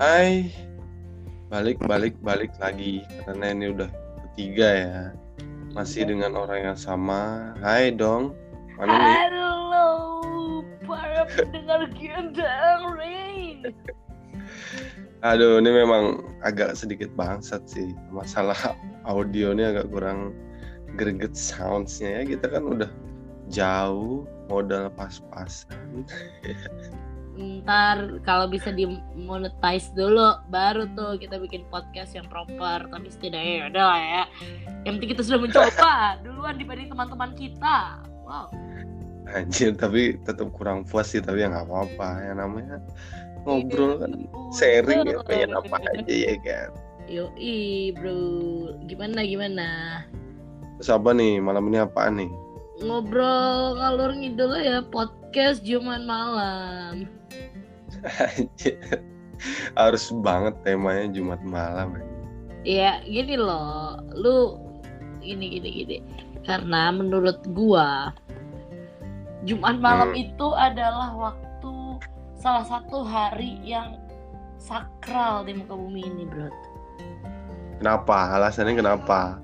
Hai, balik balik balik lagi karena ini udah ketiga ya, masih dengan orang yang sama. Hai dong, mana nih? Halo para pendengar Gendang Rain. Aduh, ini memang agak sedikit bangsat sih. Masalah audio ini agak kurang greget soundsnya ya. Kita kan udah jauh, modal pas-pasan. Ntar kalau bisa di monetize dulu, baru tuh kita bikin podcast yang proper. Tapi setidaknya ya udah lah ya. Yang penting kita sudah mencoba duluan dibanding teman-teman kita. Wow. Anjir, tapi tetap kurang puas sih. Tapi ya nggak apa-apa. Yang namanya ngobrol kan sharing ya pengen apa aja ya kan. Yoi bro, gimana gimana? Terus apa nih malam ini apaan nih? Ngobrol ngalur ngidul ya podcast Jumat malam. Harus banget temanya Jumat malam. ya. Gini loh, lu gini gini gini. Karena menurut gua Jumat malam Hmm. itu adalah waktu salah satu hari yang sakral di muka bumi ini, bro. Kenapa? Alasannya kenapa?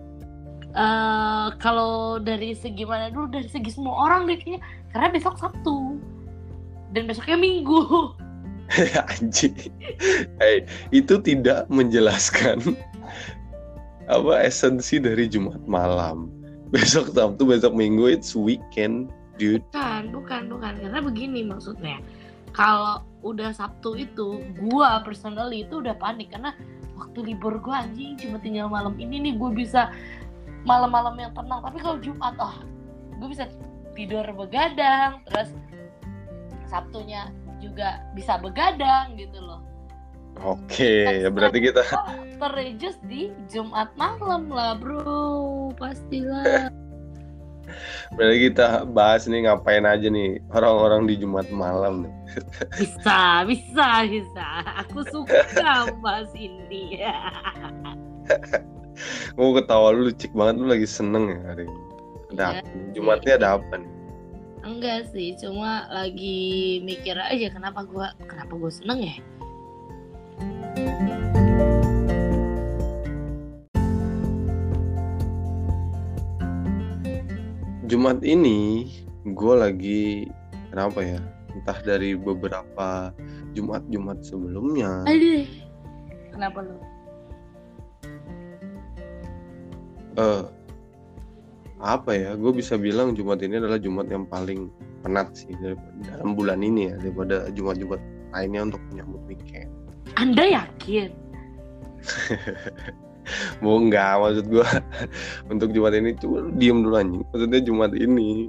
Eh kalau dari segi mana dulu dari segi semua orang deh kayaknya karena besok Sabtu dan besoknya Minggu. Anjing. Hey, itu tidak menjelaskan apa esensi dari Jumat malam. Besok Sabtu, besok Minggu it's weekend, dude. Bukan, bukan, bukan. Karena begini maksudnya. Kalau udah Sabtu itu, gua personally itu udah panik karena waktu libur gua anjing cuma tinggal malam ini nih gue bisa malam-malam yang tenang. Tapi kalau Jumat, oh, gue bisa tidur begadang, terus Sabtunya juga bisa begadang gitu loh. Oke, ya berarti kita Terrejas di Jumat malam lah, bro. Pastilah. berarti kita bahas nih ngapain aja nih orang-orang di Jumat malam nih. Bisa, bisa, bisa. Aku suka bahas ini. Gue ketawa lu cik banget lu lagi seneng ya hari ini. Ada nih? Jumatnya ada apa nih? Enggak sih, cuma lagi mikir aja kenapa gua kenapa gua seneng ya. Jumat ini gue lagi kenapa ya? Entah dari beberapa Jumat-Jumat sebelumnya. Aduh. Kenapa lu? eh apa ya gue bisa bilang Jumat ini adalah Jumat yang paling penat sih dalam bulan ini ya daripada Jumat-Jumat lainnya untuk menyambut weekend Anda yakin? mau nggak maksud gue untuk Jumat ini cuma diem dulu anjing maksudnya Jumat ini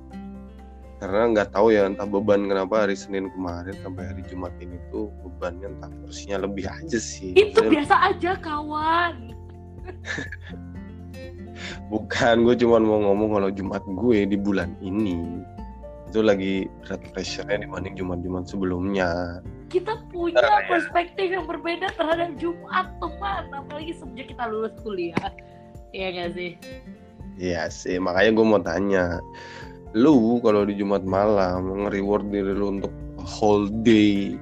karena nggak tahu ya entah beban kenapa hari Senin kemarin sampai hari Jumat ini tuh bebannya entah porsinya lebih aja sih Itu biasa aja kawan. bukan gue cuma mau ngomong kalau Jumat gue di bulan ini itu lagi berat pressure-nya dibanding Jumat-Jumat sebelumnya Kita punya ya. perspektif yang berbeda terhadap Jumat teman, apalagi sejak kita lulus kuliah. Iya gak sih? Iya sih, makanya gue mau tanya, lu kalau di Jumat malam nge-reward diri lu untuk whole day,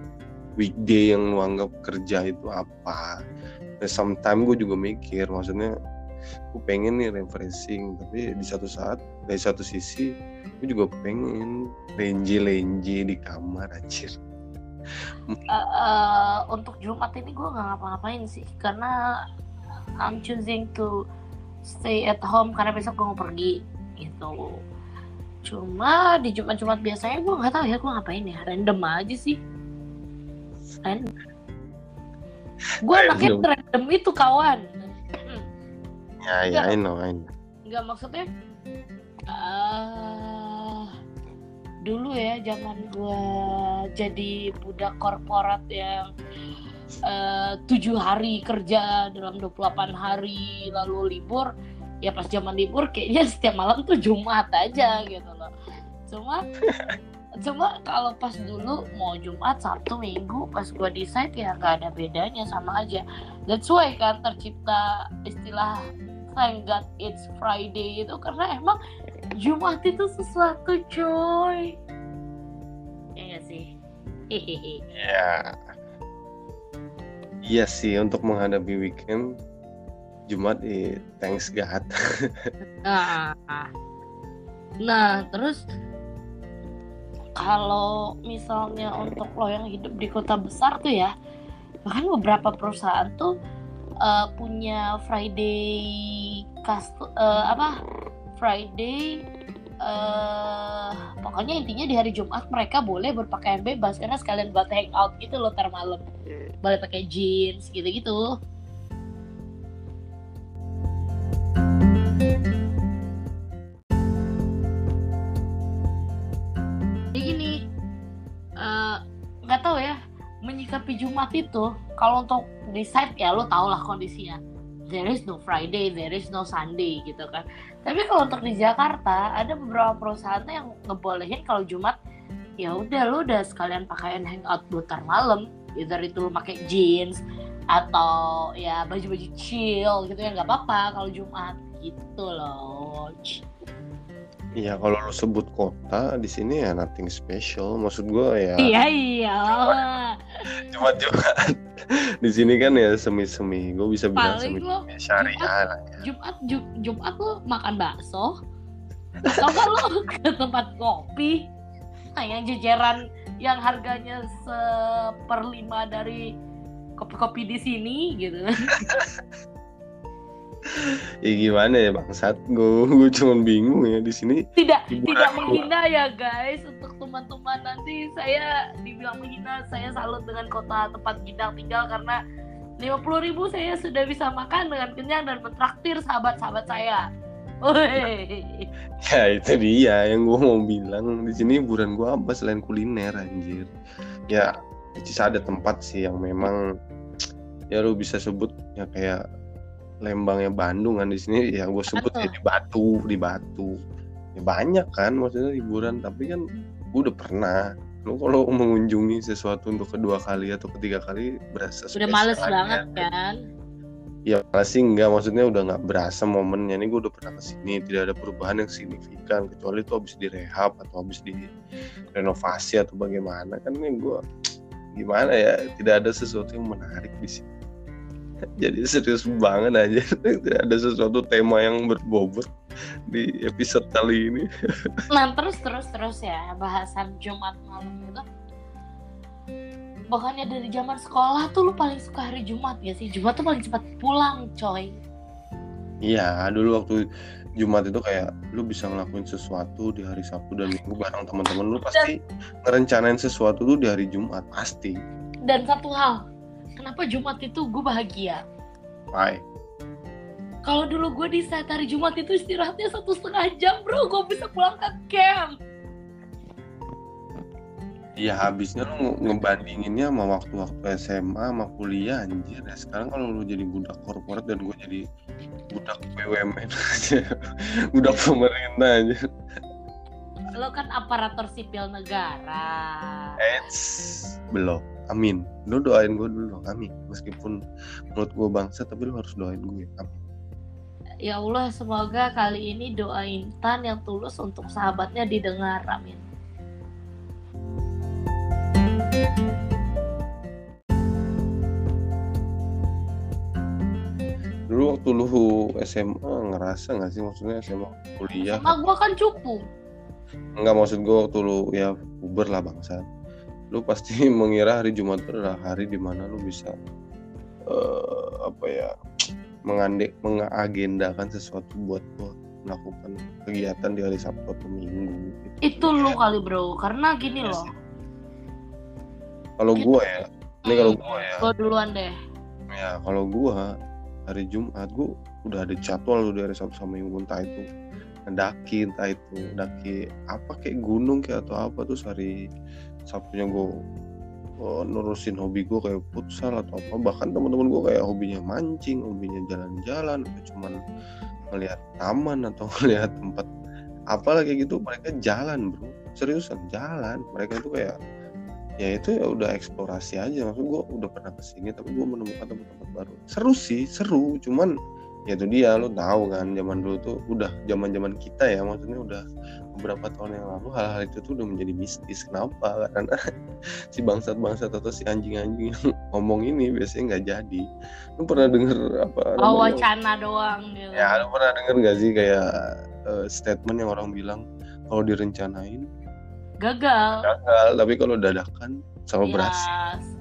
weekday yang lu anggap kerja itu apa? Nah, sometimes gue juga mikir, maksudnya gue pengen nih refreshing, tapi di satu saat, dari satu sisi, gue juga pengen lenje-lenje di kamar anjir. Eh, eh, untuk Jumat ini gue nggak ngapa-ngapain sih karena I'm choosing to stay at home karena besok gue mau pergi gitu. Cuma di Jumat-Jumat biasanya gue nggak tahu ya gue ngapain ya random aja sih. Random. Gue anaknya random itu kawan. Ya, ya, I know, I know. Nggak maksudnya eh dulu ya zaman gue jadi budak korporat yang eh, tujuh hari kerja dalam 28 hari lalu libur ya pas zaman libur kayaknya setiap malam tuh Jumat aja gitu loh cuma cuma kalau pas dulu mau Jumat Sabtu Minggu pas gue decide ya nggak ada bedanya sama aja that's why kan tercipta istilah thank God it's Friday itu karena emang Jumat itu sesuatu coy ya sih hehehe Ya. Iya sih untuk menghadapi weekend Jumat eh, thanks God. Nah, nah terus kalau misalnya untuk lo yang hidup di kota besar tuh ya, bahkan beberapa perusahaan tuh uh, punya Friday cast uh, apa? Friday uh, pokoknya intinya di hari Jumat mereka boleh berpakaian bebas karena sekalian buat hangout gitu loh ntar malam. Boleh pakai jeans gitu-gitu. jadi menyikapi Jumat itu kalau untuk decide ya lo tau lah kondisinya there is no Friday, there is no Sunday gitu kan. Tapi kalau untuk di Jakarta ada beberapa perusahaan yang ngebolehin kalau Jumat ya udah lo udah sekalian pakaian hangout butar malam, either itu lo pakai jeans atau ya baju-baju chill gitu ya nggak apa-apa kalau Jumat gitu loh. Iya kalau lo sebut kota di sini ya nothing special. Maksud gue ya. Iya iya. Cuma Jumat di sini kan ya semi-semi. Gue bisa bilang Paling semi lo syariah Jumat, lah ya. Jumat Ju- Jumat lo makan bakso atau kan lo ke tempat kopi nah yang jajaran yang harganya seperlima dari kopi-kopi di sini gitu Ya gimana ya bangsat. Gue gue cuma bingung ya di sini. tidak tidak gua. menghina ya guys untuk teman-teman nanti saya dibilang menghina saya salut dengan kota tempat gidang tinggal karena 50.000 ribu saya sudah bisa makan dengan kenyang dan mentraktir sahabat-sahabat saya Woi. Ya itu dia yang gue mau bilang di sini hiburan gue apa selain kuliner anjir. Ya is ada tempat sih yang memang ya lu bisa sebut ya kayak Lembangnya Bandung kan di sini. Ya gue sebut ya di Batu di Batu. Ya banyak kan maksudnya hiburan tapi kan gue udah pernah. Lu kalau mengunjungi sesuatu untuk kedua kali atau ketiga kali berasa udah spesial males aja. banget kan? Ya pasti enggak. Maksudnya udah nggak berasa momennya. Ini gue udah pernah ke sini. Tidak ada perubahan yang signifikan. Kecuali itu habis direhab atau habis direnovasi atau bagaimana. Kan ini gue gimana ya? Tidak ada sesuatu yang menarik di sini jadi serius banget aja ada sesuatu tema yang berbobot di episode kali ini. Nah terus terus terus ya bahasan Jumat malam itu. Bukannya dari zaman sekolah tuh lu paling suka hari Jumat ya sih? Jumat tuh paling cepat pulang coy. Iya dulu waktu Jumat itu kayak lu bisa ngelakuin sesuatu di hari Sabtu dan Minggu bareng teman-teman lu pasti ngerencanain sesuatu tuh di hari Jumat pasti. Dan satu hal Kenapa Jumat itu gue bahagia? Why? Kalau dulu gue di saat hari Jumat itu istirahatnya satu setengah jam bro. Gue bisa pulang ke camp. Iya habisnya lu nge- ngebandinginnya sama waktu-waktu SMA sama kuliah anjir. Ya sekarang kalau lu jadi budak korporat dan gue jadi budak BUMN aja budak pemerintah aja Lo kan aparatur sipil negara. Eits, belum amin. Lu doain gue dulu dong amin. Meskipun menurut gue bangsa tapi lu harus doain gue amin. Ya Allah semoga kali ini doa Intan yang tulus untuk sahabatnya didengar Amin. Dulu waktu lu SMA ngerasa nggak sih maksudnya SMA kuliah? Sama gue kan cupu. Enggak maksud gue waktu lu ya Uber lah bangsa. Lu pasti mengira hari Jumat itu adalah hari di mana lu bisa eh, apa ya mengandek mengagendakan sesuatu buat lu melakukan kegiatan di hari Sabtu atau Minggu. gitu. Itu lu kali bro Karena gini Iya loh. Kalau gua ya, ini kalau gua ya, Gue duluan deh ya kalau gua hari Jumat gua udah ada jadwal lu dari Sabtu sama Minggu entah itu ngedaki entah itu daki apa kayak gunung kayak atau apa terus hari Sabtunya gue nurusin hobi gue kayak futsal atau apa. Bahkan teman-teman gue kayak hobinya mancing hobinya jalan-jalan atau cuman melihat taman atau melihat tempat apalah kayak gitu. Mereka jalan bro. Seriusan jalan. Mereka itu kayak ya itu ya udah eksplorasi aja. Maksud gue udah pernah ke sini tapi gue menemukan tempat-tempat baru. Seru sih seru. Cuman ya itu dia lo tahu kan zaman dulu tuh udah zaman zaman kita ya maksudnya udah beberapa tahun yang lalu hal-hal itu tuh udah menjadi mistis. Kenapa? Karena si bangsat bangsat atau si anjing anjing yang ngomong ini biasanya nggak jadi. Lu pernah denger apa oh wacana doang gitu ya lu pernah denger nggak sih kayak uh, statement yang orang bilang kalau direncanain gagal. gagal tapi kalau dadakan sama ya, berhasil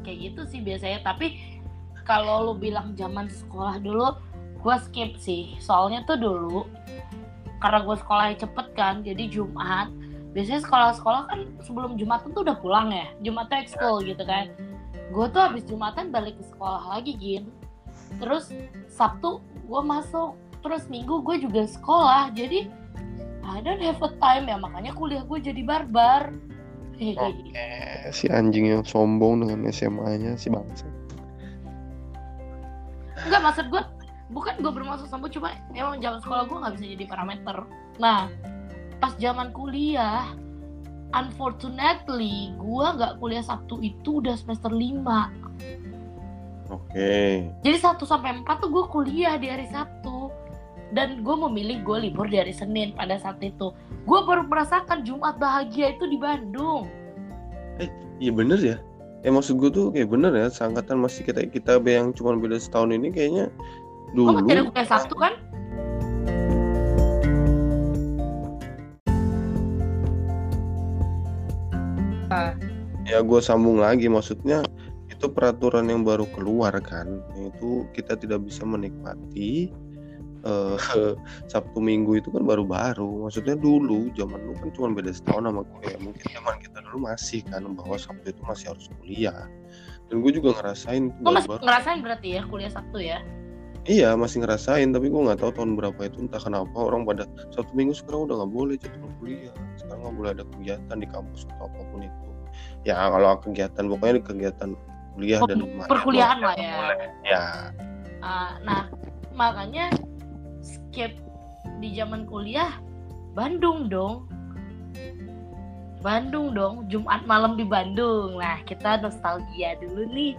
kayak gitu sih biasanya. Tapi kalau lu bilang zaman sekolah dulu gue skip sih. Soalnya tuh dulu karena gue sekolahnya cepet kan jadi Jumat biasanya sekolah-sekolah kan sebelum Jumatan tuh udah pulang ya. Jumatnya ekskul gitu kan. Gue tuh habis Jumatan balik ke sekolah lagi gin. Terus Sabtu gue masuk terus Minggu gue juga sekolah jadi I don't have a time ya. Makanya kuliah gue jadi barbar. Oke, okay. si anjing yang sombong dengan SMA-nya si bangsa. Enggak maksud gue bukan gue bermaksud sombong cuma emang zaman sekolah gue nggak bisa jadi parameter nah pas zaman kuliah unfortunately gue nggak kuliah Sabtu itu udah semester 5 Oke. Okay. Jadi 1 sampai 4 tuh gue kuliah di hari Sabtu dan gue memilih gue libur di hari Senin pada saat itu. Gue baru merasakan Jumat bahagia itu di Bandung. Eh, iya bener ya. Eh maksud gue tuh kayak bener ya, seangkatan masih kita kita yang cuma beda setahun ini kayaknya dulu. Oh, masih ada kuliah Sabtu kan? Ya gue sambung lagi maksudnya itu peraturan yang baru keluar kan? Itu kita tidak bisa menikmati uh, Sabtu Minggu itu kan baru-baru. Maksudnya dulu zaman lu kan cuma beda setahun sama gue ya. Mungkin zaman kita dulu masih kan? Bahwa Sabtu itu masih harus kuliah. Dan gue juga ngerasain gue masih baru. ngerasain berarti ya kuliah Sabtu ya Iya masih ngerasain tapi gue nggak tahu tahun berapa itu entah kenapa orang pada satu minggu sekarang udah nggak boleh jadwal kuliah. Sekarang nggak boleh ada kegiatan di kampus atau apa pun itu. Ya kalau kegiatan pokoknya di kegiatan kuliah oh, dan perkuliahan lah ya. Ya. Uh, nah makanya skip di zaman kuliah Bandung dong. Bandung dong Jumat malam di Bandung. Nah kita nostalgia dulu nih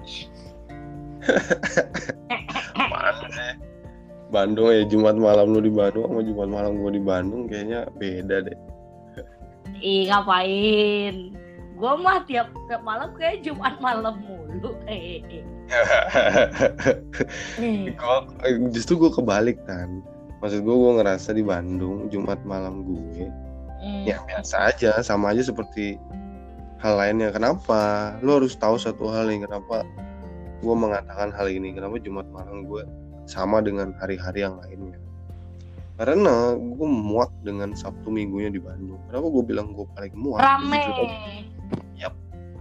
Bandung ya Jumat malam lu di Bandung sama Jumat malam gua di Bandung kayaknya beda deh. Ih ngapain? Gua mah tiap tiap malam kayak Jumat malam mulu. Eh. gua, justru gue kebalik kan. Maksud gue gue ngerasa di Bandung Jumat malam gue hmm. ya biasa aja sama aja seperti hal lainnya. Kenapa? Lu harus tahu satu hal nih kenapa gue mengatakan hal ini. Kenapa Jumat malam gue sama dengan hari-hari yang lainnya? Karena gue muak dengan Sabtu minggunya di Bandung. Kenapa gue bilang gue paling muak? Rame. Ya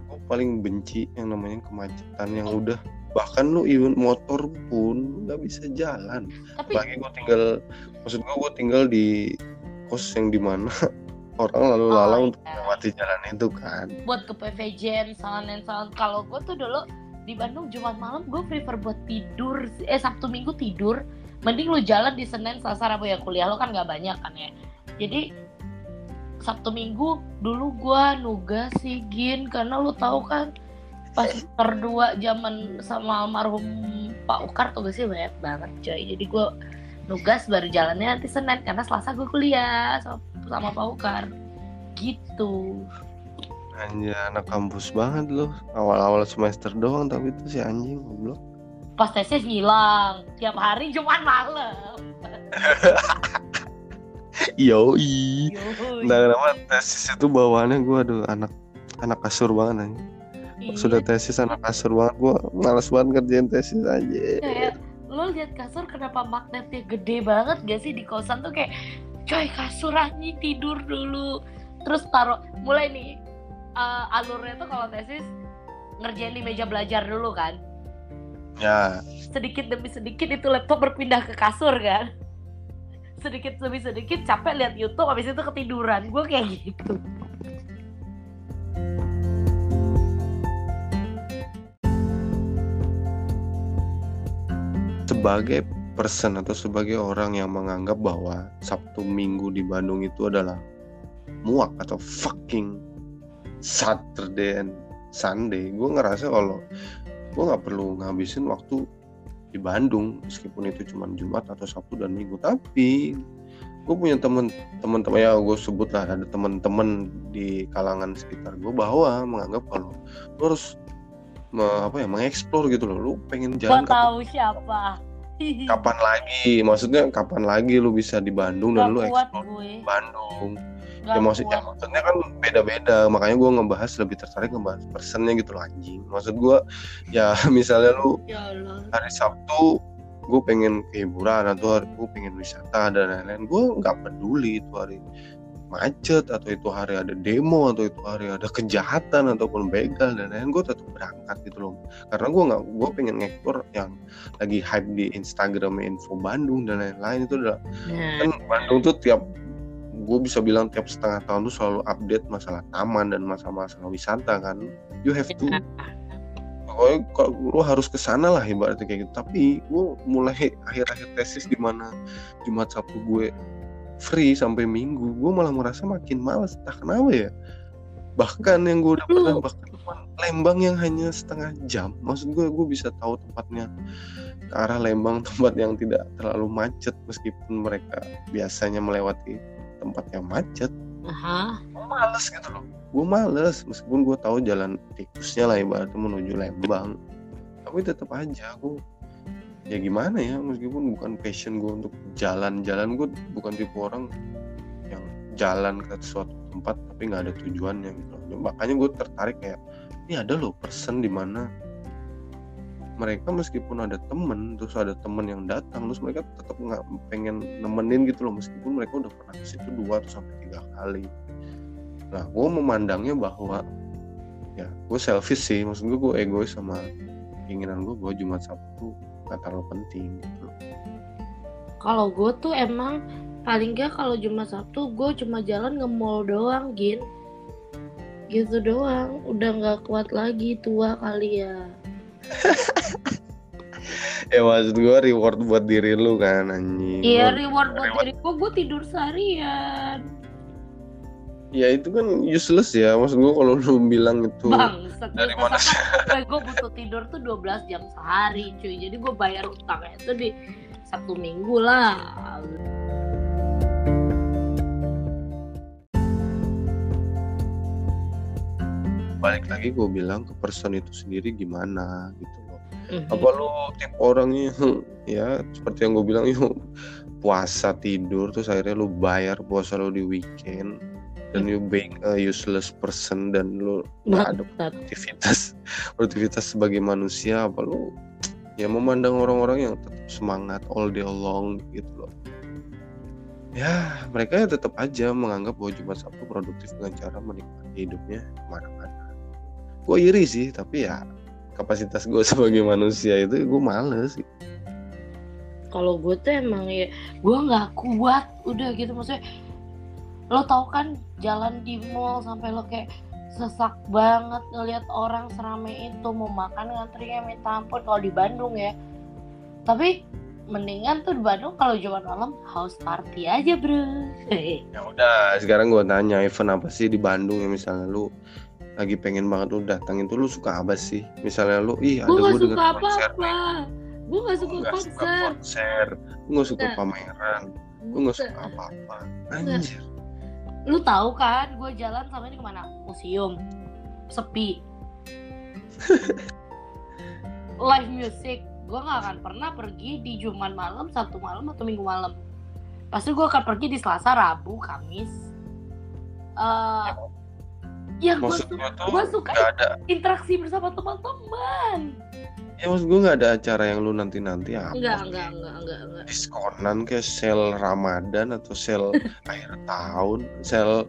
gue paling benci yang namanya kemacetan yang udah. Bahkan lu even motor pun nggak bisa jalan. Tapi... lagi gue tinggal maksud gue gue tinggal di kos yang di mana orang lalu lalang oh, untuk melewati jalan itu kan. Buat ke PVJ misalnya kalau gue tuh dulu di Bandung Jumat malam gue prefer buat tidur eh Sabtu Minggu tidur. Mending lu jalan di Senin Selasa Rabu ya kuliah lo kan nggak banyak kan ya. Jadi Sabtu Minggu dulu gue nugas sih Gin karena lu tahu kan pas terdua zaman sama almarhum Pak Ukar tuh sih banyak banget coy. Jadi gue nugas baru jalannya nanti Senin karena Selasa gue kuliah sama, sama Pak Ukar. Gitu Anjir anak kampus banget loh Awal-awal semester doang tapi itu si anjing goblok. Pas tesis ngilang Tiap hari Jumat malam. Yoi. Nah kenapa tesis itu bawaannya gue aduh anak anak kasur banget aja iya. Sudah tesis anak kasur banget gue Males banget kerjain tesis aja Kayak lo lihat kasur kenapa magnetnya gede banget gak sih? Di kosan tuh kayak coy kasur anjing tidur dulu. Terus taruh mulai nih uh, alurnya tuh kalau tesis ngerjain di meja belajar dulu kan. Ya. Sedikit demi sedikit itu laptop berpindah ke kasur kan. Sedikit demi sedikit capek lihat YouTube habis itu ketiduran. Gue kayak gitu. Sebagai person atau sebagai orang yang menganggap bahwa Sabtu Minggu di Bandung itu adalah muak atau fucking Saturday and Sunday. Gue ngerasa kalau gue nggak perlu ngabisin waktu di Bandung meskipun itu cuma Jumat atau Sabtu dan Minggu. Tapi gue punya temen temen teman ya gue sebut lah ada temen-temen di kalangan sekitar gue bahwa menganggap kalau lu harus me, apa ya mengeksplor gitu loh. Lu pengen jalan kapan, tahu siapa. kapan lagi? Maksudnya kapan lagi lu bisa di Bandung dan Gak lu kuat eksplor gue. Bandung ya maksudnya kuat. maksudnya kan beda-beda. Makanya gue ngebahas lebih tertarik ngebahas persennya gitu loh anjing. Maksud gue ya misalnya lu Ya hari Sabtu gue pengen ke hiburan atau hari gue pengen wisata dan lain-lain gue nggak peduli itu hari macet atau itu hari ada demo atau itu hari ada kejahatan ataupun begal dan lain-lain gue tetap berangkat gitu loh. Karena gue nggak gue pengen ngeksplor yang lagi hype di Instagram info Bandung dan lain-lain itu adalah Nah, kan Bandung tuh tiap gue bisa bilang tiap setengah tahun tuh selalu update masalah taman dan masalah-masalah wisata kan? You have to pokoknya kalau lu harus ke sana lah ibaratnya kayak gitu. Tapi gue mulai akhir-akhir tesis di mana Jumat Sabtu gue free sampai Minggu gue malah merasa makin malas entah kenapa ya. Bahkan yang gue udah pernah bahkan Lembang yang hanya setengah jam. Maksud gue gue bisa tahu tempatnya ke arah Lembang tempat yang tidak terlalu macet meskipun mereka biasanya melewati tempat yang macet aha. gue males gitu loh gue males meskipun gue tahu jalan tikusnya lah ibaratnya menuju Lembang tapi tetap aja gue ya gimana ya meskipun bukan passion gue untuk jalan-jalan gue bukan tipe orang yang jalan ke suatu tempat tapi nggak ada tujuannya gitu loh. makanya gue tertarik kayak ini ada loh person di mana mereka meskipun ada temen terus ada temen yang datang terus mereka tetap nggak pengen nemenin gitu loh meskipun mereka udah pernah ke situ dua atau sampai tiga kali nah gue memandangnya bahwa ya gue selfish sih maksud gue gue egois sama keinginan gue gue Jumat Sabtu nggak terlalu penting gitu Kalau gue tuh emang paling gak kalau Jumat Sabtu gue cuma jalan nge mall doang, Gin. Gitu doang. Udah nggak kuat lagi tua kali ya. Ya maksud gue reward buat diri lu kan anjing Iya reward buat reward. diri gue, gue tidur seharian. ya itu kan useless ya maksud gue kalau lu bilang itu Bang, dari mana sih? gue butuh tidur tuh 12 jam sehari cuy. Jadi gue bayar utangnya itu di Sabtu Minggu lah. Balik lagi gue bilang ke person itu sendiri gimana gitu loh Mhm. apa lu tipe orangnya ya seperti yang gue bilang yuk puasa tidur terus akhirnya lu bayar puasa lu di weekend dan you being a useless person dan lu nggak ada Bangsat. aktivitas aktivitas sebagai manusia apa lu ya memandang orang-orang yang tetap semangat all day long gitu loh ya mereka ya tetap aja menganggap bahwa Jumat Sabtu produktif dengan cara menikmati hidupnya ke mana-mana gue iri sih tapi ya kapasitas gue sebagai manusia itu gue males kalau gue tuh emang ya gue nggak kuat udah gitu. Maksudnya lo tau kan jalan di mall sampai lo kayak sesak banget ngelihat orang serame itu mau makan ngantrinya minta ampun kalau di Bandung ya. Tapi mendingan tuh di Bandung kalau Jumat malam house party aja bro. Ya udah sekarang gue tanya event apa sih di Bandung ya misalnya? Lu lagi pengen banget lu datangin tuh lu suka apa sih? Misalnya lu ih ada gue gak suka denger konser apa-apa gue gak suka gue nggak suka konser. konser. Gue nggak suka pameran. Gue nggak suka apa-apa. Anjir. Lu tahu kan gue jalan sama ini ke mana? Museum. Sepi. Live music. Gue nggak akan pernah pergi di Jumat malam Sabtu malam atau Minggu malam. Pasti gue akan pergi di Selasa Rabu Kamis. Eh ya gue gue tuh gua suka nggak ada. interaksi bersama teman-teman. Ya maksud gue nggak ada acara yang lu nanti nanti apa enggak enggak enggak enggak enggak. Diskonan kayak sel Ramadan atau sel akhir tahun sel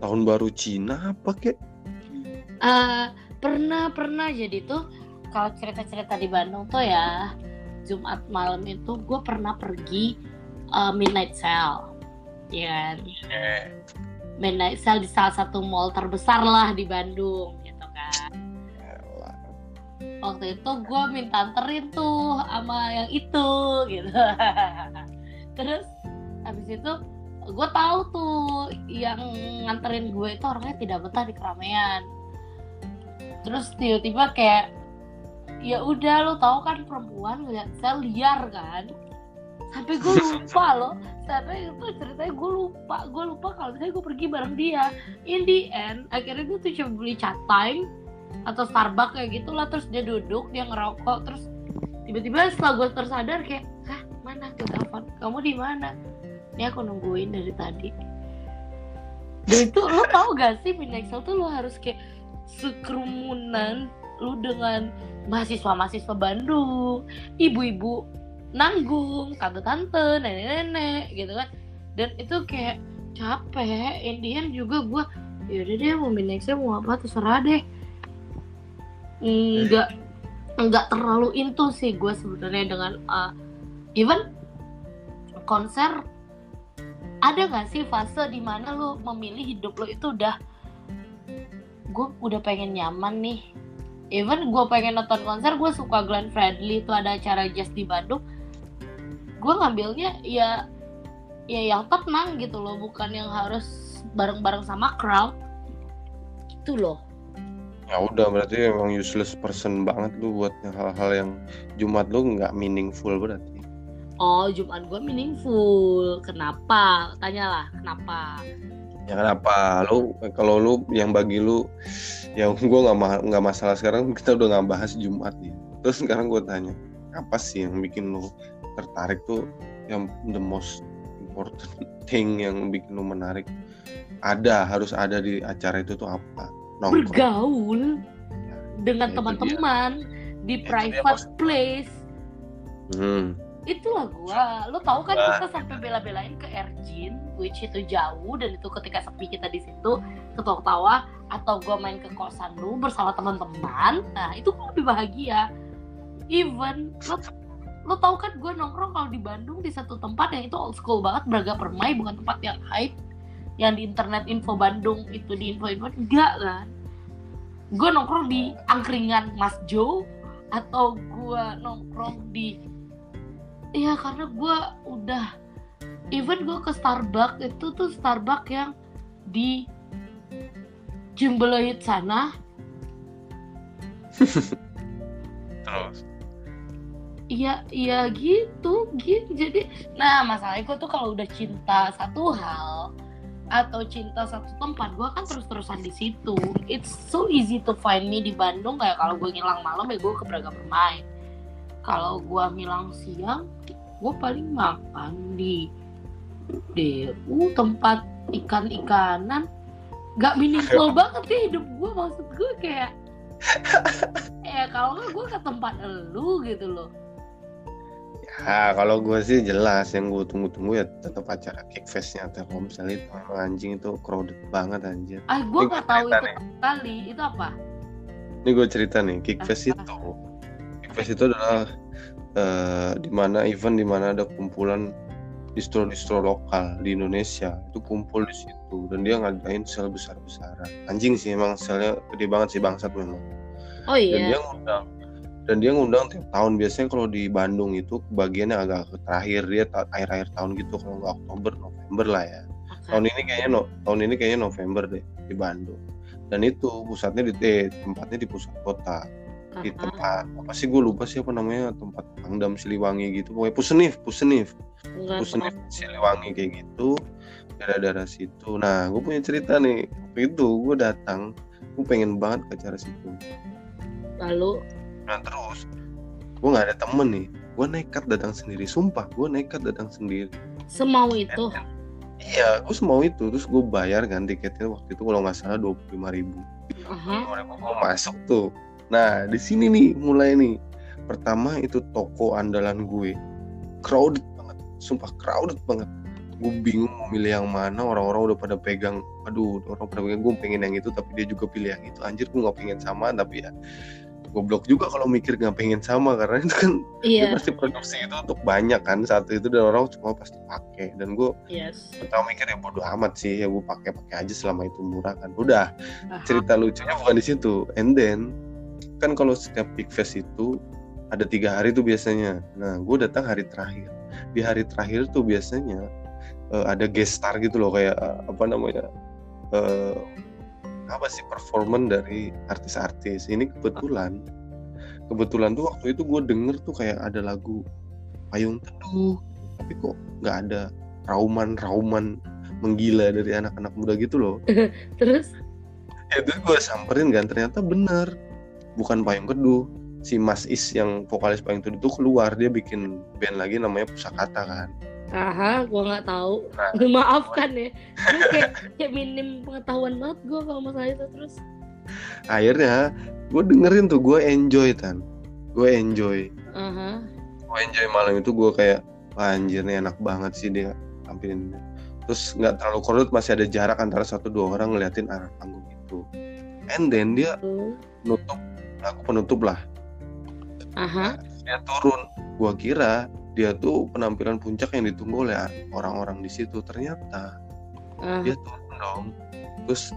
tahun baru Cina apa kek? Eh, pernah pernah. Jadi tuh kalau cerita-cerita di Bandung tuh ya Jumat malam itu gue pernah pergi eh, midnight sale. Ya kan midnight sale di salah satu mall terbesar lah di Bandung gitu kan. Waktu itu gue minta anterin tuh sama yang itu gitu. Terus habis itu gue tahu tuh yang nganterin gue itu orangnya tidak betah di keramaian. Terus tiba-tiba kayak ya udah lo tau kan perempuan ngeliat saya liar kan sampai gue lupa loh. Sampai itu ceritanya gue lupa. Gue lupa kalau misalnya gue pergi bareng dia. In the end akhirnya gue tuh cuma beli chat time atau Starbucks kayak gitulah. Terus dia duduk dia ngerokok. Terus tiba-tiba setelah gue tersadar kayak hah mana tuh telepon? Kamu di mana? Ini aku nungguin dari tadi. Dan itu lo tau gak sih Minexel tuh lo harus kayak sekerumunan lu dengan mahasiswa-mahasiswa Bandung ibu-ibu nanggung tante-tante nenek-nenek gitu kan. Dan itu kayak capek. Indian juga gue yaudah deh mau Minexel mau apa terserah deh. Nggak nggak terlalu into sih gue sebenarnya dengan uh, even konser ada nggak sih fase di mana lo memilih hidup lo itu udah gue udah pengen nyaman nih. Even gue pengen nonton konser gue suka Glenn Fredly itu ada acara jazz di Bandung gue ngambilnya ya ya yang tenang gitu loh bukan yang harus bareng-bareng sama crowd. Itu loh. Ya udah berarti emang useless person banget lu buat hal-hal yang Jumat lu nggak meaningful berarti. Oh Jumat gue meaningful. Kenapa? Tanyalah kenapa? Ya kenapa? Lu kalau lu yang bagi lu yang gue nggak ma nggak masalah sekarang kita udah nggak bahas Jumat nih. Terus sekarang gue tanya apa sih yang bikin lu tertarik tuh yang the most important thing yang bikin lu menarik. Ada harus ada di acara itu tuh apa? Nongkrong. Bergaul dengan teman-teman di ya, private place. Hmm. itulah gua. Lo tau kan kita sampai bela-belain ke Erjin which itu jauh dan itu ketika sepi kita di situ ketawa-tawa atau gua main ke kosan lu bersama teman-teman nah itu gua lebih bahagia. Even lo lo tau kan gue nongkrong kalau di Bandung di satu tempat yang itu old school banget Braga Permai bukan tempat yang hype yang di internet info Bandung itu di info info enggak kan. Gue nongkrong di angkringan Mas Jo atau gue nongkrong di ya karena gue udah even gue ke Starbucks itu tuh Starbucks yang di Jumbeloid sana. Terus Iya, iya gitu, gitu. Jadi, nah masalahnya gue tuh kalau udah cinta satu hal, atau cinta satu tempat gue kan terus-terusan di situ. It's so easy to find me di Bandung. Kayak kalau gue ngilang malam ya gue ke Braga bermain kalau gue ngilang siang gue paling makan di DU tempat ikan-ikanan. Gak meaningful banget sih hidup gue maksud gue kayak ya kalau gue ke tempat elu gitu loh Ya kalau gue sih jelas yang gue tunggu-tunggu ya tetap acara Kickfestnya Telkomsel itu memang anjing itu crowded banget anjir. Ah gue nggak tahu itu nih. kali itu apa? Ini gue cerita nih Kickfest itu. Kickfest itu adalah uh, di mana event di mana ada kumpulan distro-distro lokal di Indonesia itu kumpul di situ dan dia ngadain sel besar-besaran. Anjing sih emang selnya gede banget sih bangsat memang. Oh iya. Dan dia ngundang dan dia ngundang tiap tahun. Biasanya kalau di Bandung itu bagiannya agak terakhir. Dia akhir-akhir tahun gitu. Kalau nggak Oktober November lah ya. Okay. tahun ini kayaknya no, tahun ini kayaknya November deh di Bandung. Dan itu pusatnya di eh, tempatnya di pusat kota. Uh-huh. di tempat apa sih? Gue lupa siapa namanya tempat Pangdam Siliwangi gitu. Pokoknya Pusenif Pusenif Pusenif Siliwangi kayak gitu. Daerah-daerah situ. Nah gue punya cerita nih. Waktu itu gue datang gue pengen banget ke acara situ. Lalu nah terus? Gue nggak ada temen nih. Gue nekat datang sendiri. Sumpah gue nekat datang sendiri. Semau itu? Dan, iya. Gue semau itu. Terus gue bayar kan tiketnya waktu itu kalau nggak salah dua puluh lima ribu. Uh-huh. ribu. Gue masuk tuh. Nah di sini nih mulai nih. Pertama itu toko andalan gue. Crowded banget. Sumpah crowded banget. Gue bingung mau milih yang mana. Orang-orang udah pada pegang. Aduh orang pada pegang. Gue pengen yang itu tapi dia juga pilih yang itu. Anjir gue nggak pengen sama tapi ya goblok juga kalau mikir nggak pengen sama karena itu kan yeah. dia pasti produksi itu untuk banyak kan satu itu dan orang semua pasti pakai dan gue yes. tahu mikir ya bodoh amat sih ya gue pakai pakai aja selama itu murah kan udah Aha. cerita lucunya bukan di situ and then kan kalau setiap big fest itu ada tiga hari tuh biasanya nah gue datang hari terakhir di hari terakhir tuh biasanya uh, ada guest star gitu loh kayak uh, apa namanya uh, apa sih performan dari artis-artis? Ini kebetulan kebetulan tuh waktu itu gue denger tuh kayak ada lagu payung teduh tapi kok nggak ada rauman-rauman menggila dari anak-anak muda gitu loh. Terus? Ya terus gue samperin kan ternyata bener. Bukan payung teduh si Mas Is yang vokalis payung teduh tuh keluar dia bikin band lagi namanya Pusakata kan aha gue nggak tahu. Nah, maafkan ya. Gue kayak, kayak minim pengetahuan banget gue kalau masalah itu terus. Akhirnya gue dengerin tuh gue enjoy tan. Gue enjoy. Aha. Gue enjoy malam itu gue kayak Wah, anjir nih enak banget sih dia tampilin. Terus nggak terlalu korut masih ada jarak antara satu dua orang ngeliatin arah panggung itu. And then dia tuh nutup lagu penutup lah. Aha. Dia turun. Gua kira dia tuh penampilan puncak yang ditunggu oleh orang-orang di situ. Ternyata aha dia turun dong. Terus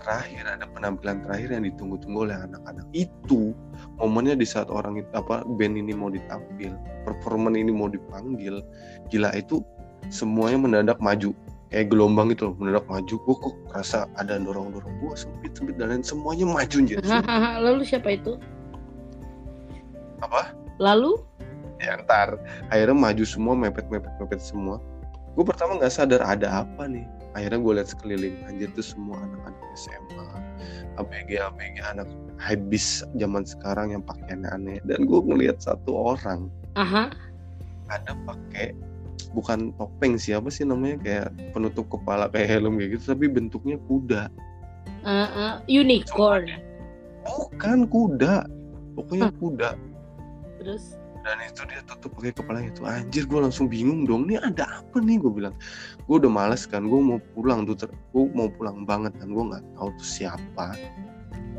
terakhir ada penampilan terakhir yang ditunggu-tunggu oleh anak-anak. Itu momennya di saat orang itu apa band ini mau ditampil performan ini mau dipanggil gila itu semuanya mendadak maju. Kayak gelombang gitu loh mendadak maju. Gua kok rasa ada dorong-dorong gua sempit sempit dan lain semuanya maju Hahaha, lalu siapa itu? Apa? Lalu ya ntar akhirnya maju semua mepet mepet mepet semua. Gue pertama nggak sadar ada apa nih. Akhirnya gue lihat sekeliling anjir tuh semua anak-anak SMA ABG ABG anak habis zaman sekarang yang pakaiannya aneh dan gue ngelihat satu orang aha. ada pakai bukan topeng siapa sih namanya kayak penutup kepala kayak helm kayak gitu tapi bentuknya kuda. Ah, ah, unicorn. Bukan kuda. Pokoknya kuda. Terus dan itu dia tutup pakai kepalanya itu. Anjir gue langsung bingung dong. Ini ada apa nih gue bilang. Gue udah males kan gue mau pulang tuh gue mau pulang banget kan gue nggak tahu tuh siapa.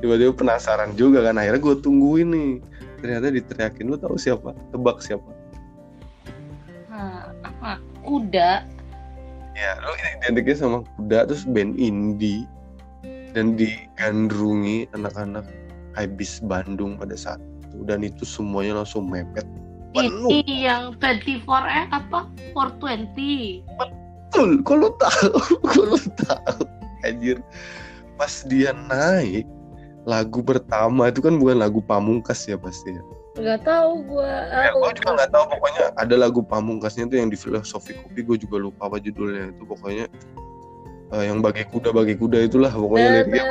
Tiba-tiba penasaran juga kan akhirnya gue tungguin nih. Ternyata diteriakin lu tahu siapa? Tebak siapa? Ah, apa? Kuda. Ya lu ini identiknya sama kuda terus band indie. Dan digandrungi anak-anak habis Bandung pada saat itu dan itu semuanya langsung mepet. Penuh. ini yang 24 eh apa? 420 Betul, lu tahu? Lu tahu? Anjir. Pas dia naik, lagu pertama itu kan bukan lagu pamungkas ya pasti ya. nggak tahu gua. Ya, gue juga nggak tahu. Pokoknya ada lagu pamungkasnya itu yang di filosofi kopi. Gue juga lupa apa judulnya itu. Pokoknya eh, yang bagi kuda bagi kuda itulah. Pokoknya liriknya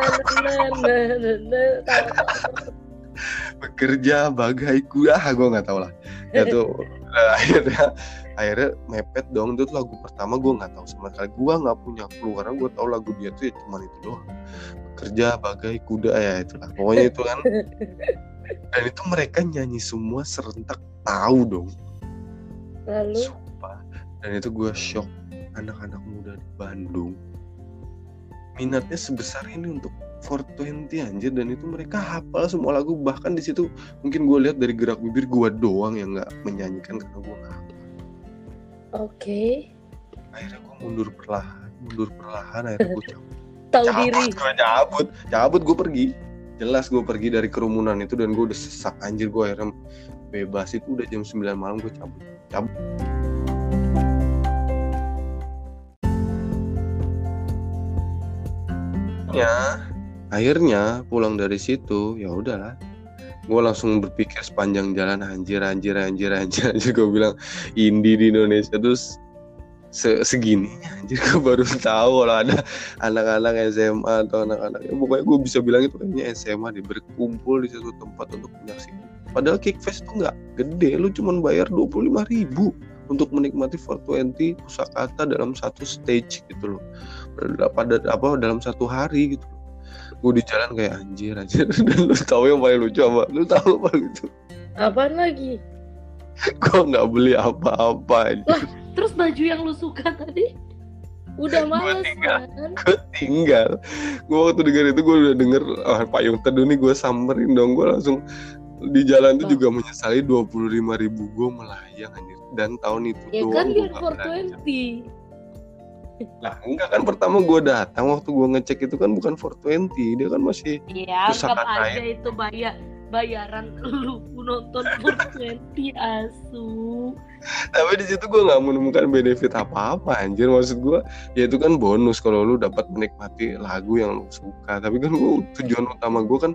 bekerja bagai kuda ah gue nggak tahu lah. Ya tuh akhirnya akhirnya mepet dong. Itu tuh lagu pertama gue nggak tahu sama sekali. Gue nggak punya clue karena gue tahu lagu dia tuh ya cuman itu doang. Bekerja bagai kuda ya itulah. Pokoknya itu kan. Dan itu mereka nyanyi semua serentak tahu dong. Lalu? Sumpah. Dan itu gue shock. Anak-anak muda di Bandung. Minatnya sebesar ini untuk 420 anjir dan itu mereka hafal semua lagu. Bahkan di situ mungkin gue lihat dari gerak bibir gue doang yang nggak menyanyikan karena gue nggak hafal. oke. Akhirnya gue mundur perlahan mundur perlahan akhirnya gue cabut. Tahu diri. cabut gue cabut. Cabut gue pergi. Jelas gue pergi dari kerumunan itu dan gue udah sesak anjir. Gue akhirnya bebas. Itu udah jam 9 malam gue cabut. Cabut. Ya akhirnya pulang dari situ ya udahlah. Gue langsung berpikir sepanjang jalan anjir anjir anjir anjir anjir. Gue bilang indie di Indonesia terus se segininya anjir gue baru tahu kalau ada anak-anak SMA atau anak-anak ya, pokoknya gue bisa bilang itu kayaknya SMA deh berkumpul di satu tempat untuk menyaksikan. Padahal Kickfest tuh nggak gede lu cuma bayar 25.000 ribu untuk menikmati 420 pusakata dalam satu stage gitu loh. Pada apa dalam satu hari gitu gue di jalan kayak anjir anjir. Dan lu tahu yang paling lucu apa? Lu tahu apa gitu? Apaan lagi? Gue nggak beli apa-apa terus baju yang lu suka tadi? Udah males tinggal. kan? Gue tinggal. Gue waktu denger itu gue udah denger ah, payung teduh nih gue samperin dong. Gue langsung di jalan itu Oh. juga menyesali dua puluh lima ribu gue melayang anjir. Dan tahun itu ya doang kan belanja. 420 Lah enggak kan pertama gue datang waktu gue ngecek itu kan bukan 420 dia kan masih ya Terus anggap aja itu bayar bayaran lu nonton 420 asu. Tapi di situ gue nggak menemukan benefit apa-apa anjir. Maksud gue ya itu kan bonus kalau lu dapat menikmati lagu yang lu suka. Tapi kan gue tujuan utama gue kan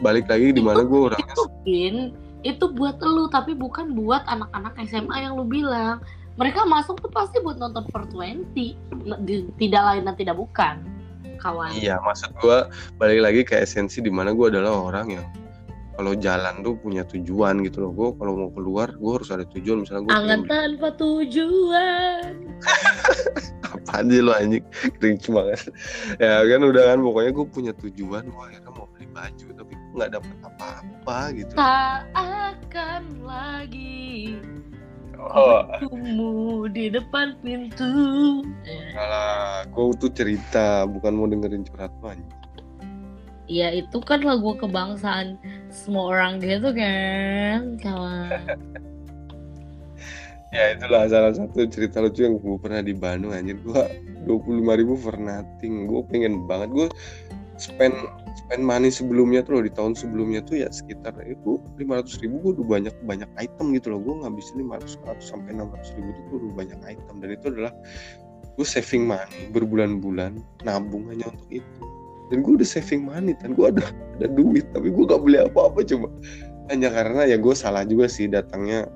balik lagi di mana gue orangnya itu itu buat lu tapi bukan buat anak-anak SMA yang lu bilang mereka masuk tuh pasti buat nonton 420 tidak lain dan tidak bukan kawan. Iya maksud gue balik lagi ke esensi di mana gue adalah orang yang kalau jalan tuh punya tujuan gitu loh. Gue kalau mau keluar gue harus ada tujuan. Misalnya gue angan tanpa tujuan. Apa aja lo anjing? Cringe banget. Ya kan udah kan pokoknya gue punya tujuan. Gue akhirnya mau beli baju tapi gue nggak dapet apa-apa gitu. Tak akan lagi oh. Di depan pintu. Alah, gue tuh cerita bukan mau dengerin curhat anjing. Ya itu kan lagu kebangsaan semua orang gitu kan kawan. Ya itulah salah satu cerita lucu yang gue pernah di Bandung anjir gue dua puluh lima ribu for nothing. Gue pengen banget gue spend spend money sebelumnya tuh loh di tahun sebelumnya tuh ya sekitar itu lima ratus ribu gue udah banyak banyak item gitu loh. Gue ngabisin lima ratus sampai enam ratus ribu tuh gue udah banyak item. Dan itu adalah gue saving money berbulan-bulan nabung hanya untuk itu. Dan gue udah saving money dan gue ada ada duit tapi gue gak beli apa-apa cuma. Hanya karena ya gue salah juga sih datangnya.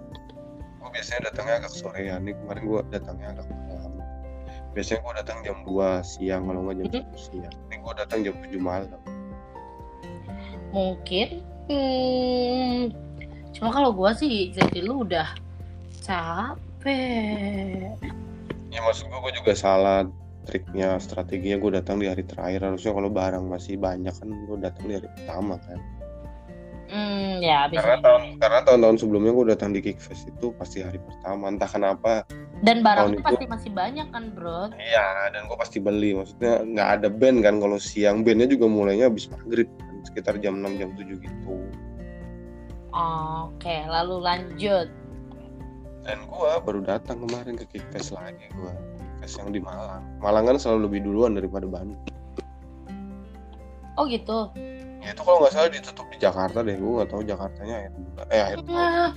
Gue biasanya datangnya agak sore ya nih. Kemarin gue datangnya agak malam. Biasanya gue datang jam 2 siang kalau nggak jam satu siang. Ini gue datang jam 7 malam mungkin hmm, cuma kalau gue sih jadi lu udah capek. Ya maksud gue gue juga salah triknya strateginya gue datang di hari terakhir. Harusnya kalau barang masih banyak kan gue datang di hari pertama kan. Hmm, ya bisa karena tahun karena tahun-tahun sebelumnya gue datang di Kickfest itu pasti hari pertama. Entah kenapa dan barang itu pasti masih banyak kan bro? Iya dan gue pasti beli. Maksudnya nggak ada band kan. Kalau siang bandnya juga mulainya habis maghrib sekitar jam 6 jam 7 gitu. Oke lalu lanjut. Dan gue baru datang kemarin ke Kickfest lagi gue Kickfest yang di Malang. Malang kan selalu lebih duluan daripada Bandung. Oh gitu? Ya itu kalau nggak salah ditutup di Jakarta deh gue nggak tahu Jakartanya akhir bulan eh akhir Nah,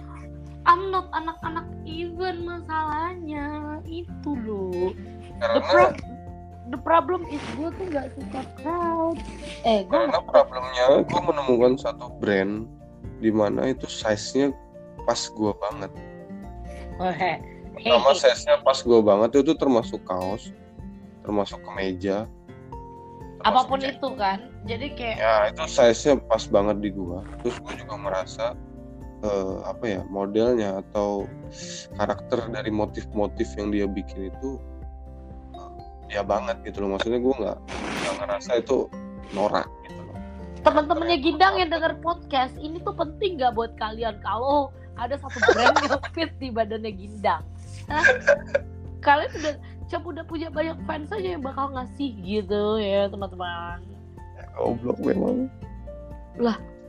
I'm not anak-anak event masalahnya. Itu loh karena the problem is gue tuh gak suka crowd. Eh gue karena problemnya gue menemukan satu brand di mana itu size-nya pas gue banget. Pertama size-nya pas gue banget itu termasuk kaos termasuk kemeja termasuk apa pun jaket. itu kan. Jadi kayak ya itu size-nya pas banget di gua. Terus gue juga merasa eh, apa ya modelnya atau karakter dari motif-motif yang dia bikin itu dia banget gitu loh. Maksudnya gue nggak ngerasa itu norak gitu loh. Teman-temannya Gindang yang denger podcast ini tuh penting gak buat kalian kalau ada satu brand yang fit di badannya Gindang? Hah? kalian udah coba udah punya banyak fans aja yang bakal ngasih gitu ya teman-teman. Goblok memang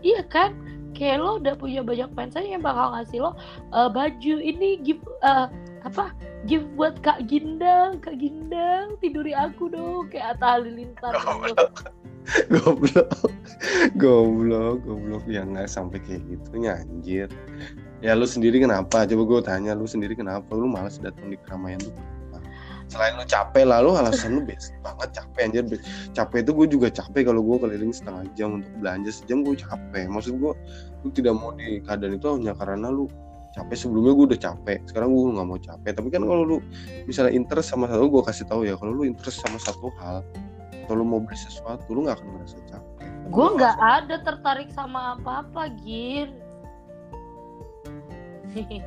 iya kan? Kayak lo udah punya banyak fans aja yang bakal ngasih lo eh, baju ini give eh, apa? Give buat Kak Gindang Kak Gindang tiduri aku dong kayak Atta Halilintar gitu. goblok. Goblok goblok. Ya nggak sampai kayak gitu anjir. Ya lu sendiri kenapa? Coba gue tanya lu sendiri kenapa? Lu malas datang di keramaian tuh? Selain lu capek lalu alasan lu best banget capek anjir. Capek itu gue juga capek kalau gue keliling setengah jam untuk belanja sejam gue capek. Maksud gue lu tidak mau di keadaan itu hanya karena lu capek. Sebelumnya gue udah capek sekarang gue nggak mau capek. Tapi kan kalau lu misalnya interest sama satu gue kasih tahu ya kalau lu interest sama satu hal atau lu mau beli sesuatu lu nggak akan merasa capek. Gue nggak ada tertarik sama apa-apa Gin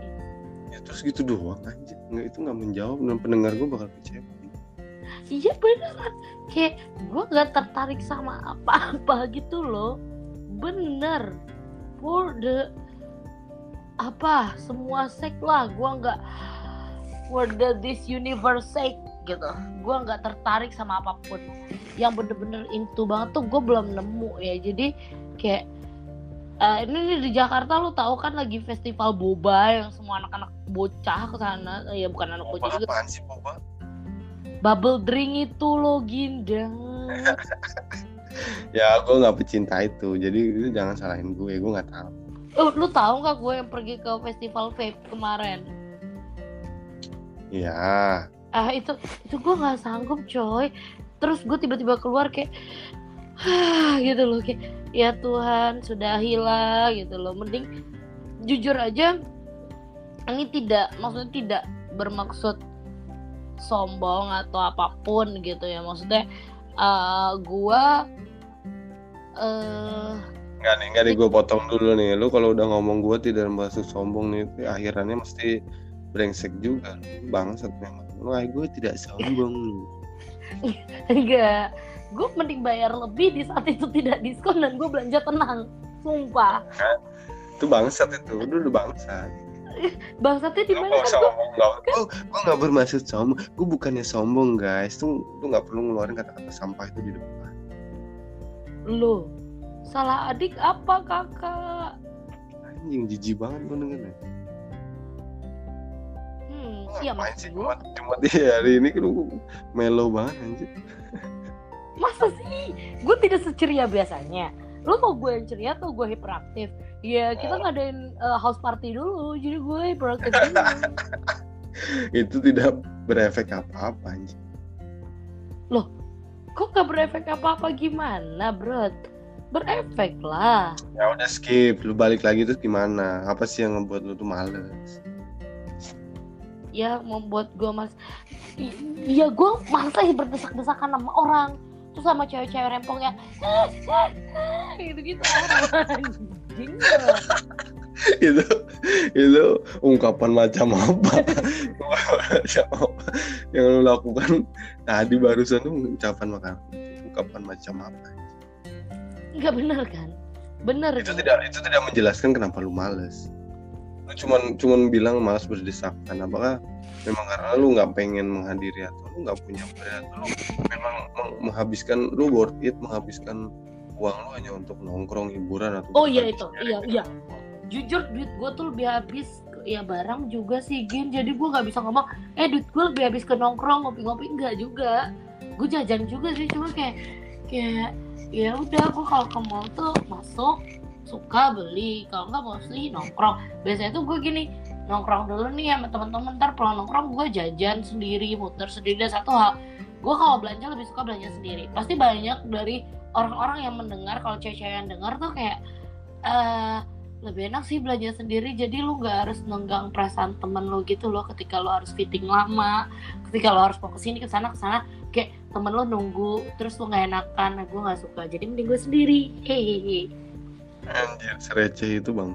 ya terus gitu doang aja nggak itu nggak menjawab dan pendengar gue bakal kecewa. Iya beneran. Kayak gue nggak tertarik sama apa-apa gitu loh. Bener. For the apa? Semua sek lah. Gue nggak for the this universe sake gitu. Gue nggak tertarik sama apa pun. Yang bener-bener into banget tuh gue belum nemu ya. Jadi kayak eh, ini di Jakarta lo tahu kan lagi festival boba yang semua anak-anak bocah ke sana. Eh, ya bukan anak boba bocah juga. sih boba? Bubble drink itu lo gindeng. Ya gue nggak pecinta itu. Jadi itu jangan salahin gue. Gue nggak tahu Oh, lu tahu nggak gue yang pergi ke festival vape kemarin? ya Ah itu itu gue nggak sanggup coy. Terus gue tiba-tiba keluar kayak gitu loh kayak ya Tuhan sudah hilang gitu loh mending jujur aja ini tidak maksudnya tidak bermaksud sombong atau apa pun gitu ya maksudnya uh, gua uh, Enggak nih, enggak nih gue potong dulu nih. Lu kalau udah ngomong gue tidak bermaksud sombong nih, akhirannya mesti brengsek juga. Bangsat memang. Wah, gue tidak sombong. enggak. Gue mending bayar lebih di saat itu tidak diskon dan gue belanja tenang. Sumpah. Kan? Itu bangsat itu. Lu udah bangsat. Bangsatnya di mana? Gue gue nggak bermaksud sombong. Gue bukannya sombong guys. Tuh lu nggak perlu ngeluarin kata-kata sampah itu di depan. Lu salah adik apa kakak? Anjing jijik banget gue dengernya. Hmm, iya mas sih cuma cuma di hari ini lu melo banget anjir. Masa sih? Gue tidak seceria biasanya. Lu mau gue yang ceria atau gue hiperaktif? Ya kita oh. ngadain uh, house party dulu, jadi gue hiperaktif dulu. Itu tidak berefek apa-apa anjir. Loh, kok gak berefek apa-apa gimana, bro? Berefek lah. Ya udah skip, lu balik lagi terus gimana? Apa sih yang ngebuat lu tuh males? Ya membuat gue mas, ya gue masa sih berdesak-desakan sama orang terus sama cewek-cewek rempong yang gitu-gitu itu itu ungkapan macam apa yang lo lakukan tadi barusan tuh ungkapan makan ungkapan macam apa nggak benar kan? Benar itu kan? tidak itu tidak menjelaskan kenapa lu males. Lu cuman cuman bilang malas berdesakan apakah memang karena lu nggak pengen menghadiri atau lu nggak punya berat lu memang menghabiskan lu worth it menghabiskan uang lu hanya untuk nongkrong hiburan atau oh iya itu. iya iya. Jujur duit gue tuh lebih habis ya barang juga sih gin. Jadi gue nggak bisa ngomong eh duit gue lebih habis ke nongkrong ngopi-ngopi. Enggak juga. Gue jajan juga sih cuma kayak kayak ya udah gue kalau ke mall tuh masuk suka beli. Kalau nggak mostly nongkrong. Biasanya tuh gue gini nongkrong dulu nih sama teman-teman ntar pulang nongkrong gue jajan sendiri muter sendiri. Dan satu hal gue kalau belanja lebih suka belanja sendiri. Pasti banyak dari orang-orang yang mendengar. Kalau cewek-cewek yang dengar tuh kayak uh, lebih enak sih belanja sendiri. Jadi lu nggak harus nenggang perasaan temen lu gitu loh ketika lu harus fitting lama ketika lu harus mau ke sini ke sana ke sana kayak temen lu nunggu terus lu nggak enakan nah gue nggak suka. Jadi mending gue sendiri. Hehehe. Anjir serece itu bang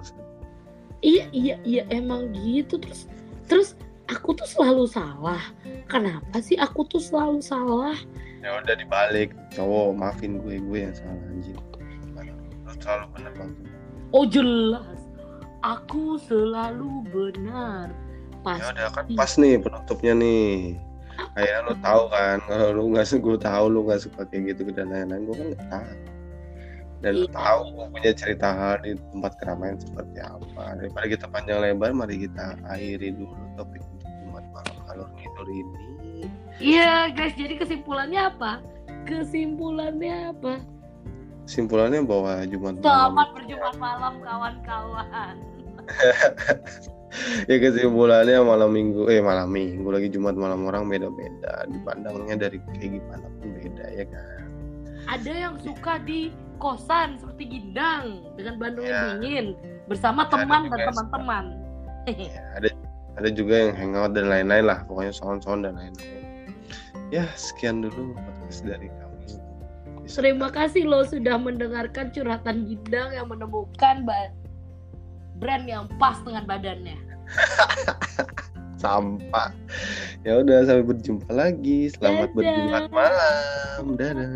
iya iya iya emang gitu. Terus terus aku tuh selalu salah. Kenapa sih aku tuh selalu salah? Ya udah dibalik. Cowok maafin gue gue yang salah anjir. Lu selalu benar bang oh jelas. Aku selalu benar. Pas ya udah kan pas nih penutupnya nih kayak lo tahu kan kalau lu nggak gue tahu lu nggak suka kayak gitu dan lain-lain gue kan nggak tahu. Dan iya. tahu punya cerita hal di tempat keramaian seperti apa. Daripada kita panjang lebar mari kita akhiri dulu topik untuk Jumat malam kalau ngidul ini. Iya guys jadi kesimpulannya apa? Kesimpulannya apa? Kesimpulannya bahwa Jumat malam selamat berjumat malam kawan-kawan ya kesimpulannya malam minggu eh malam minggu lagi Jumat malam orang beda-beda dipandangnya dari kayak gimana pun beda ya kan ada yang suka di kosan seperti Gindang dengan Bandung ya. dingin bersama ya, teman dan teman-teman. Ya, ada ada juga yang hangout dan lain-lain lah, pokoknya sound-sound dan lain-lain. Ya, sekian dulu podcast dari kami. Terima kasih lo sudah mendengarkan curhatan Gindang yang menemukan brand yang pas dengan badannya. Sampah. Ya udah sampai berjumpa lagi. Selamat Dadah. berjumat malam. Dadah.